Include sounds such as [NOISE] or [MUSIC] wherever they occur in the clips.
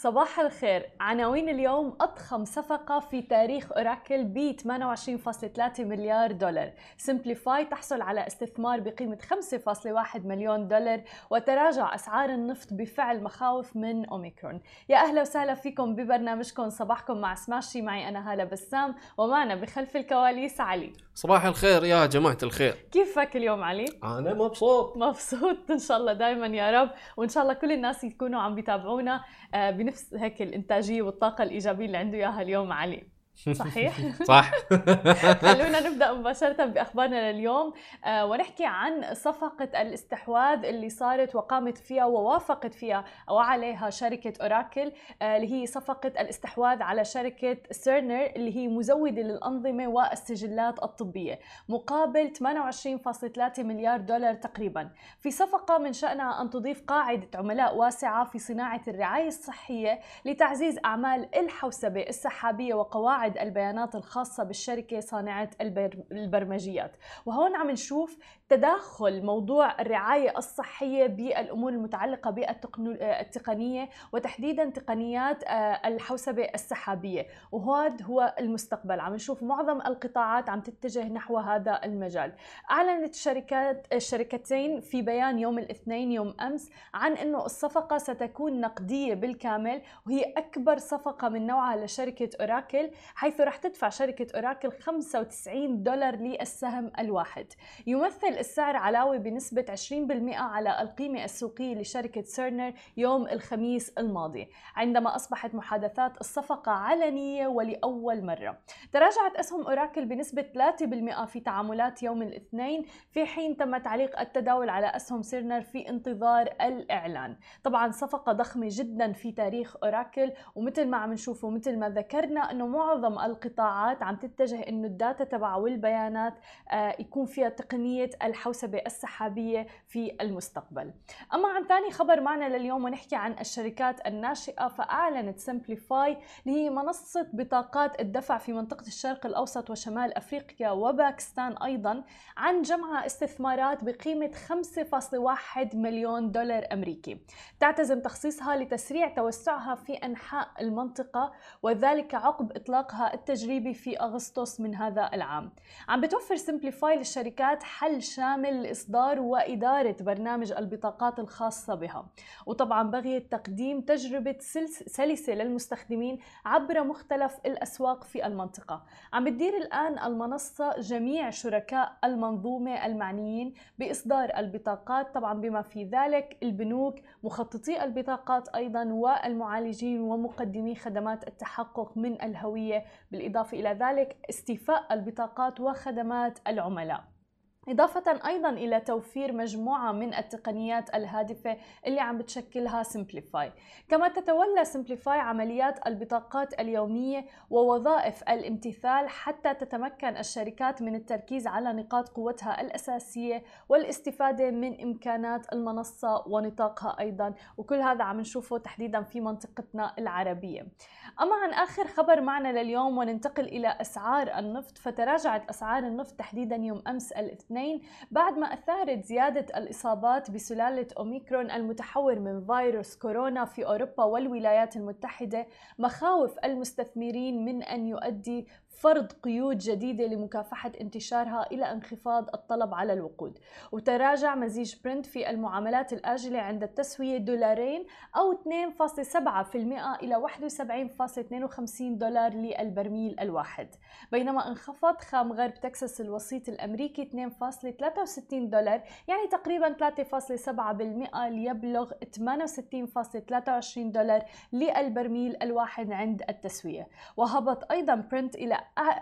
صباح الخير. عناوين اليوم أضخم صفقة في تاريخ أوراكل ب 28.3 مليار دولار. سمبليفاي تحصل على استثمار بقيمة 5.1 مليون دولار وتراجع أسعار النفط بفعل مخاوف من أوميكرون. يا أهلا وسهلا فيكم ببرنامجكم. صباحكم مع سماشي. معي أنا هالة بسام ومعنا بخلف الكواليس علي. صباح الخير يا جماعة الخير. كيفك اليوم علي؟ أنا مبسوط. مبسوط إن شاء الله دائما يا رب. وإن شاء الله كل الناس يكونوا عم بيتابعونا بنفس هيك الإنتاجية والطاقة الإيجابية اللي عنده إياها اليوم علي. صحيح؟ صح. [LAUGHS] خلونا نبدأ مباشرة بأخبارنا لليوم. آه ونحكي عن صفقة الاستحواذ اللي صارت وقامت فيها ووافقت فيها أو عليها شركة أوراكل آه اللي هي صفقة الاستحواذ على شركة سيرنر اللي هي مزودة للأنظمة والسجلات الطبية مقابل 28.3 مليار دولار تقريبا. في صفقة من شأنها أن تضيف قاعدة عملاء واسعة في صناعة الرعاية الصحية لتعزيز أعمال الحوسبة السحابية وقواعد قواعد البيانات الخاصة بالشركة صانعة البرمجيات. وهون عم نشوف تداخل موضوع الرعاية الصحية بالأمور المتعلقة بالتقنية وتحديدا تقنيات آه، الحوسبة السحابية. وهذا هو المستقبل. عم نشوف معظم القطاعات عم تتجه نحو هذا المجال. أعلنت الشركات الشركتين في بيان يوم الاثنين يوم أمس عن أنه الصفقة ستكون نقدية بالكامل. وهي أكبر صفقة من نوعها لشركة أوراكل حيث راح تدفع شركة أوراكل 95 دولار للسهم الواحد. يمثل السعر علاوة بنسبة 20% على القيمة السوقية لشركة سيرنر يوم الخميس الماضي عندما أصبحت محادثات الصفقة علنية ولأول مرة. تراجعت أسهم أوراكل بنسبة 3% في تعاملات يوم الاثنين في حين تم تعليق التداول على أسهم سيرنر في انتظار الإعلان. طبعا صفقة ضخمة جدا في تاريخ أوراكل ومثل ما عم نشوف ومثل ما ذكرنا أنه معظم القطاعات عم تتجه إنه الداتا تبع والبيانات آه، يكون فيها تقنية الحوسبة السحابية في المستقبل. أما عن ثاني خبر معنا لليوم ونحكي عن الشركات الناشئة فأعلنت سمبليفاي اللي هي منصة بطاقات الدفع في منطقة الشرق الأوسط وشمال أفريقيا وباكستان أيضا عن جمع استثمارات بقيمة 5.1 مليون دولار أمريكي. تعتزم تخصيصها لتسريع توسعها في أنحاء المنطقة وذلك عقب إطلاقها التجريبي في أغسطس من هذا العام. عم بتوفر سمبليفاي للشركات حل شامل لإصدار وإدارة برنامج البطاقات الخاصة بها، وطبعا بغيت تقديم تجربة سلسة للمستخدمين عبر مختلف الأسواق في المنطقة. عم بتدير الآن المنصة جميع شركاء المنظومة المعنيين بإصدار البطاقات طبعا بما في ذلك البنوك، مخططي البطاقات أيضا والمعالجين ومقدمي خدمات التحقق من الهوية بالإضافة إلى ذلك استيفاء البطاقات وخدمات العملاء إضافة أيضا إلى توفير مجموعة من التقنيات الهادفة اللي عم بتشكلها سمبليفاي كما تتولى سمبليفاي عمليات البطاقات اليومية ووظائف الامتثال حتى تتمكن الشركات من التركيز على نقاط قوتها الأساسية والاستفادة من إمكانات المنصة ونطاقها أيضا. وكل هذا عم نشوفه تحديدا في منطقتنا العربية. أما عن آخر خبر معنا لليوم وننتقل إلى أسعار النفط فتراجعت أسعار النفط تحديدا يوم أمس الاثنين الاثنين بعد ما أثارت زيادة الإصابات بسلالة أوميكرون المتحور من فيروس كورونا في أوروبا والولايات المتحدة مخاوف المستثمرين من أن يؤدي فرض قيود جديدة لمكافحة انتشارها إلى انخفاض الطلب على الوقود. وتراجع مزيج برنت في المعاملات الآجلة عند التسوية دولارين أو 2.7% إلى 71.52 دولار للبرميل الواحد. بينما انخفض خام غرب تكساس الوسيط الأمريكي 2.63 دولار يعني تقريبا 3.7% ليبلغ 68.23 دولار للبرميل الواحد عند التسوية. وهبط أيضا برنت إلى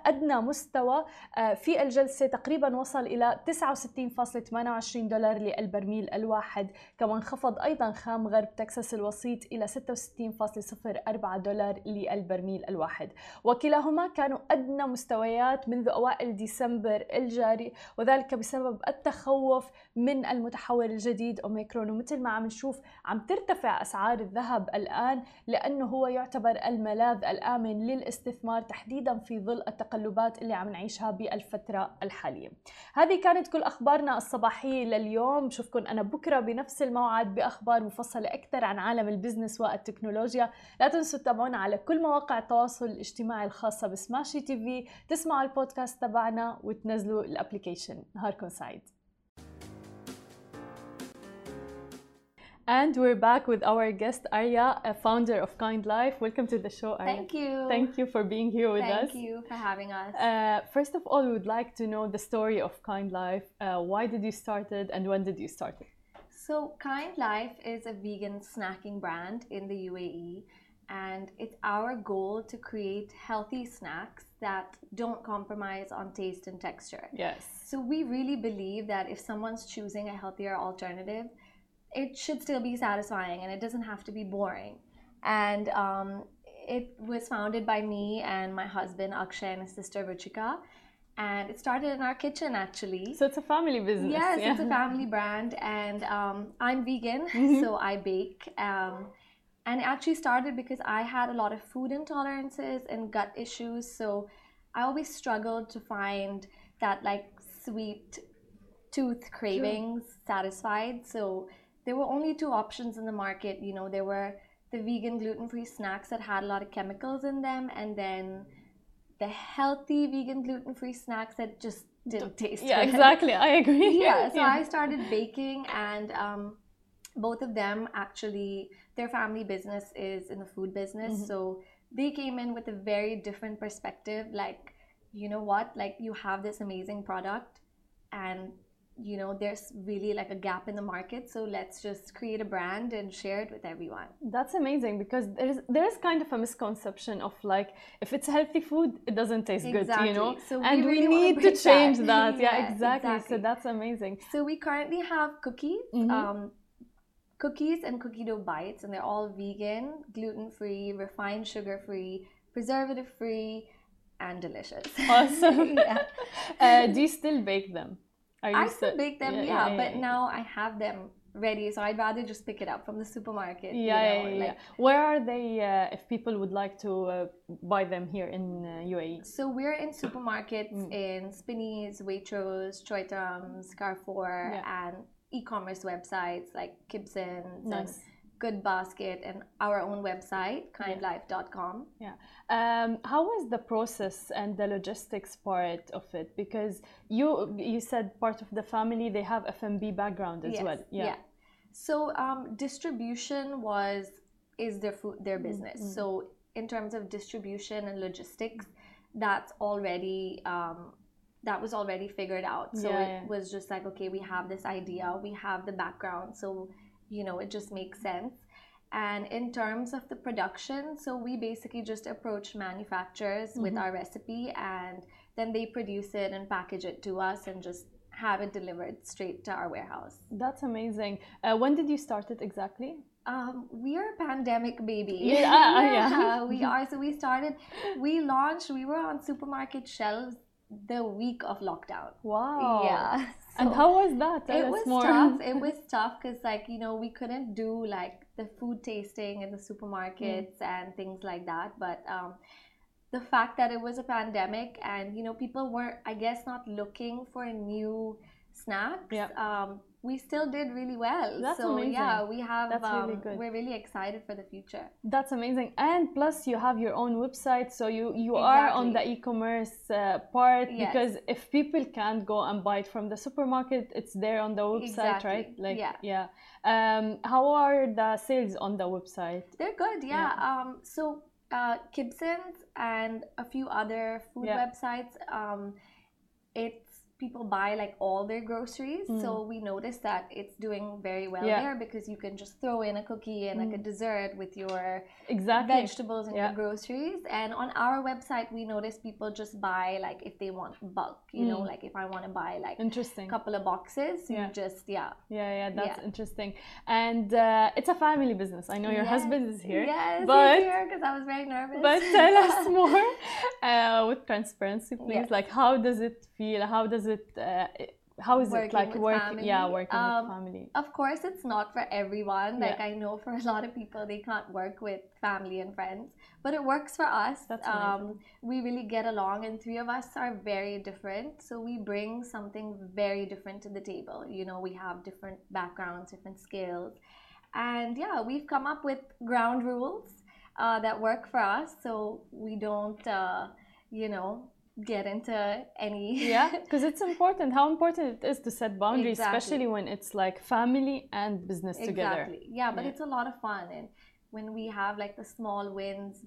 أدنى مستوى آه، في الجلسة تقريبا وصل إلى 69.28 دولار للبرميل الواحد. كما انخفض أيضا خام غرب تكساس الوسيط إلى 66.04 دولار للبرميل الواحد. وكلاهما كانوا أدنى مستويات منذ أوائل ديسمبر الجاري وذلك بسبب التخوف من المتحور الجديد أوميكرون. ومثل ما عم نشوف عم ترتفع أسعار الذهب الآن لأنه هو يعتبر الملاذ الآمن للاستثمار تحديدا في ظل التقلبات اللي عم نعيشها بالفترة الحالية. هذه كانت كل أخبارنا الصباحية لليوم بشوفكم أنا بكرة بنفس الموعد بأخبار مفصلة أكثر عن عالم البزنس والتكنولوجيا، لا تنسوا تتابعونا على كل مواقع التواصل الاجتماعي الخاصة بسماشي تي في، تسمعوا البودكاست تبعنا وتنزلوا الابلكيشن، نهاركم سعيد. And we're back with our guest Arya, a founder of Kind Life. Welcome to the show, Arya. Thank you. Thank you for being here with Thank us. Thank you for having us. Uh, first of all, we would like to know the story of Kind Life. Uh, why did you start it, and when did you start it? so, Kind Life is a vegan snacking brand in the UAE, and it's our goal to create healthy snacks that don't compromise on taste and texture. Yes. So, we really believe that if someone's choosing a healthier alternative, it should still be satisfying and it doesn't have to be boring. And um, it was founded by me and my husband Akshay and his sister Ruchika. And it started in our kitchen actually. So it's a family business. Yes, yeah. it's a family brand, and um, I'm vegan, [LAUGHS] [LAUGHS] so I bake. Um, and it actually started because I had a lot of food intolerances and gut issues, so I always struggled to find that like sweet tooth cravings satisfied. So there were only two options in the market. You know, there were the vegan gluten-free snacks that had a lot of chemicals in them, and then the healthy vegan gluten-free snacks that just didn't taste Yeah, good exactly. I agree. [LAUGHS] yeah so i started baking and um, both of them actually their family business is in the food business Mhm. so they came in with a very different perspective like you know what like you have this amazing product and you know there's really like a gap in the market so let's just create a brand and share it with everyone That's amazing because there's there's kind of a misconception of like if it's healthy food, it doesn't taste good, you know. So we and we, really wanna need to change that. [LAUGHS] that. Yeah, Yeah, exactly. So that's amazing. So we currently have cookies, Mhm. um, cookies and cookie dough bites, and they're all vegan, gluten free, refined sugar free, preservative free, and delicious. [LAUGHS] Awesome. yeah. [LAUGHS] uh, do you still bake them? I still bake them, yeah, but yeah. now I have them ready, so I'd rather just pick it up from the supermarket. Yeah, you yeah, know, yeah, yeah. like- Where are they? Uh, if people would like to uh, buy them here in uh, UAE. So we're in supermarkets Mm. in Spinneys, Waitrose, Choithrams, Carrefour, Yeah. and e-commerce websites like Kibsons and Nice. Good Basket, and our own website, kindlife.com. Um, how was the process and the logistics part of it? Because you you said part of the family they have F&B background as Yes, well. Yeah. yeah. So um, distribution was is their food their business. mm. So in terms of distribution and logistics, that's already um, that was already figured out. So Yeah, it yeah. was just like okay, we have this idea, we have the background, so you know it just makes sense. And in terms of the production, so we basically just approach manufacturers with Mhm. our recipe and then they produce it and package it to us and just have it delivered straight to our warehouse. That's amazing. Uh, when did you start it exactly? Um, we are a pandemic baby. [LAUGHS] Yeah, [LAUGHS] yeah. we are. So we started, we launched, we were on supermarket shelves the week of lockdown. Wow. Yeah. And how was that? Tell it was more. tough. It [LAUGHS] was tough because, like, you know, we couldn't do like the food tasting in the supermarkets Mm. and things like that. But um, the fact that it was a pandemic and you know people were, I guess, not looking for a new snacks. Yep. Um, we still did really well. That's so amazing. yeah, we have. That's um, really good. We're really excited for the future. That's amazing. And plus, you have your own website, so you you are on the e-commerce uh, part Yes. because if people can't go and buy it from the supermarket, it's there on the website, Exactly. right? Like Yeah. yeah. Um, how are the sales on the website? They're good, yeah. Um, so uh, Kibsons and a few other food Yeah. websites, um, it's people buy like all their groceries. So we noticed that it's doing very well Mm. Yeah. there because you can just throw in a cookie and like a Mm. dessert with your Exactly. vegetables and Yeah. your groceries. And on our website, we noticed people just buy like if they want bulk, you know, Mm. like if I want to buy like Interesting. a couple of boxes, you Yeah. just yeah. Yeah, yeah, that's interesting. And uh, it's a family business. I know your Yes. husband is here. Yes, but- because I was very nervous. But tell us [LAUGHS] more uh, with transparency, please. Like, how does it feel? How does it uh, how is it like working yeah working Um, with family Of course, it's not for everyone. Like Yeah. I know for a lot of people, they can't work with family and friends, but it works for us. That's um, we really get along, and three of us are very different. So we bring something very different to the table. You know, we have different backgrounds, different skills, and yeah, we've come up with ground rules uh, that work for us. So we don't, uh, you know, get into any yeah [LAUGHS] because it's important how important it is to set boundaries Exactly. especially when it's like family and business together Exactly. Yeah, but Yeah. it's a lot of fun. And when we have like the small wins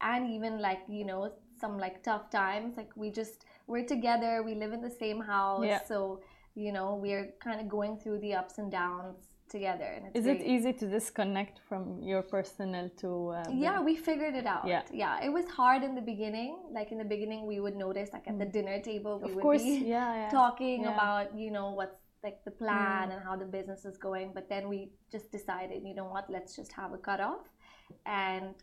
and even like, you know, some like tough times, like we just, we're together, we live in the same house. Yeah. So, you know, we're kind of going through the ups and downs together. And it's is it easy to disconnect from your personal to uh, Yeah, we figured it out. Yeah. yeah. It was hard in the beginning. Like in the beginning, we would notice, like at the dinner table, we Mm. of would course be [LAUGHS] yeah, yeah. talking Yeah. Mm. about you know what's like the plan and how the business is going but then we just decided you know what let's just have a cutoff and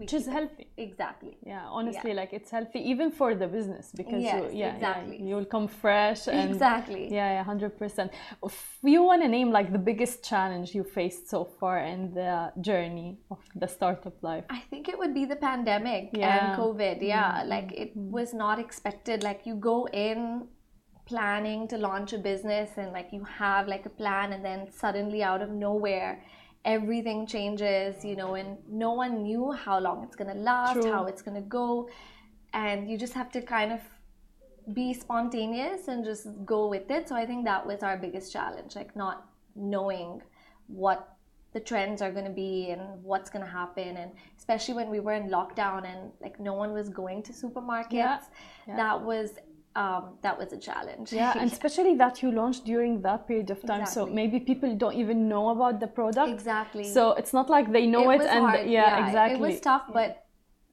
which is healthy exactly yeah honestly like it's healthy even for the business because Yes, you, yeah, exactly. yeah you'll come fresh and exactly yeah yeah 100% if you want to name like the biggest challenge you faced so far in the journey of the startup life I think it would be the pandemic Yeah. Mm-hmm. and COVID. Yeah, like it was not expected. Like you go in planning to launch a business and like you have like a plan and then suddenly out of nowhere everything changes, you know, and no one knew how long it's going to last, True. how it's going to go. And you just have to kind of be spontaneous and just go with it. So I think that was our biggest challenge, like not knowing what the trends are going to be and what's going to happen and especially when we were in lockdown and like no one was going to supermarkets yeah. that was um, that was a challenge. Yeah and [LAUGHS] especially that you launched during that period of time so maybe people don't even know about the product. Exactly. So it's not like they know it, was and hard, yeah, exactly it was tough but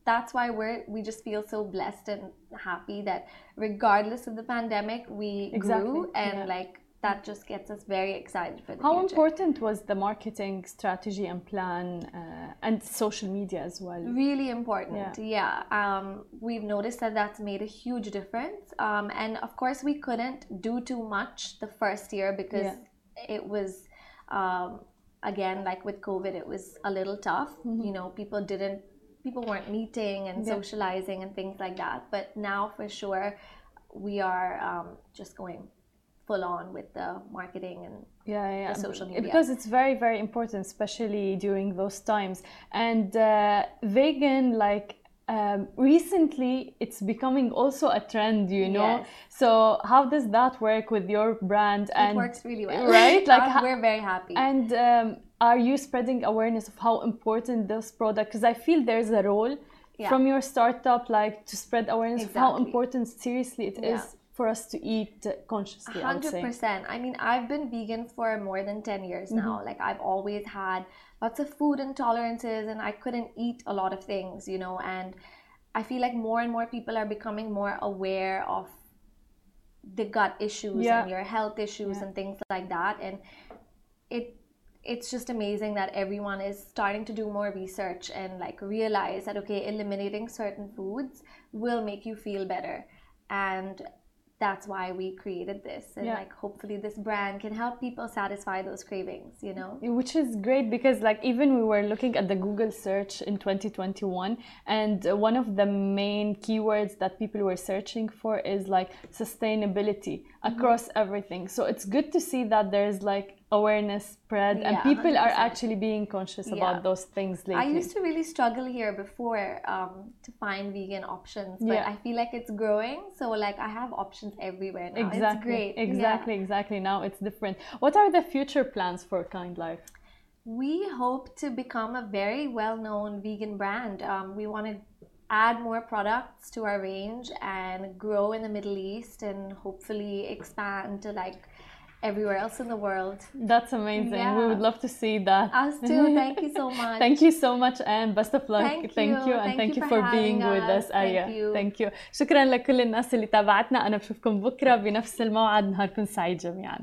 that's why we're we just feel so blessed and happy that regardless of the pandemic we Exactly, grew and yeah. like that just gets us very excited for the How future. important was the marketing strategy and plan uh, and social media as well? Really important, yeah. Um, we've noticed that that's made a huge difference. Um, and of course, we couldn't do too much the first year because Yeah. it was, um, again, like with COVID, it was a little tough. You know, people didn't, people weren't meeting and Mm-hmm. Yeah. socializing and things like that. But now, for sure, we are um, just going full on with the marketing and yeah, yeah, the social media. because it's very, very important, especially during those times. And uh, vegan, like um, recently, it's becoming also a trend, you know. Yes. So how does that work with your brand? it and works really well. right? [LAUGHS] Like, we're very happy. And um, are you spreading awareness of how important this product? Because I feel there's a role Yeah. from your startup, like to spread awareness of how important, seriously, it is Yeah. For us to eat consciously. Hundred percent. I mean, I've been vegan for more than ten years now. Mm-hmm. Like I've always had lots of food intolerances, and I couldn't eat a lot of things, you know. And I feel like more and more people are becoming more aware of the gut issues Yeah. and your health issues Yeah. and things like that. And it it's just amazing that everyone is starting to do more research and like realize that okay, eliminating certain foods will make you feel better. And that's why we created this and Yeah. like hopefully this brand can help people satisfy those cravings you know which is great because like even we were looking at the google search in 2021 and uh, one of the main keywords that people were searching for is like sustainability Mm-hmm. across everything so it's good to see that there's like awareness spread and people are 100%. actually being conscious Yeah. about those things lately i used to really struggle here before um, to find vegan options but Yeah. i feel like it's growing so like i have options everywhere now exactly it's great Yeah. exactly exactly now it's different what are the future plans for kind life We hope to become a very well known vegan brand. Um, we want to add more products to our range and grow in the Middle East and hopefully expand to like everywhere else in the world. that's amazing we Yeah. would love to see that Us too. [LAUGHS] Thank you so much. Thank you so much and best of luck. Thank thank you. you and Thank thank you you for for being having with us. us Aya. Thank you. Thank you. شكرا لكل الناس اللي تابعتنا أنا بشوفكم بكرة بنفس الموعد نهاركم سعيد جميعا.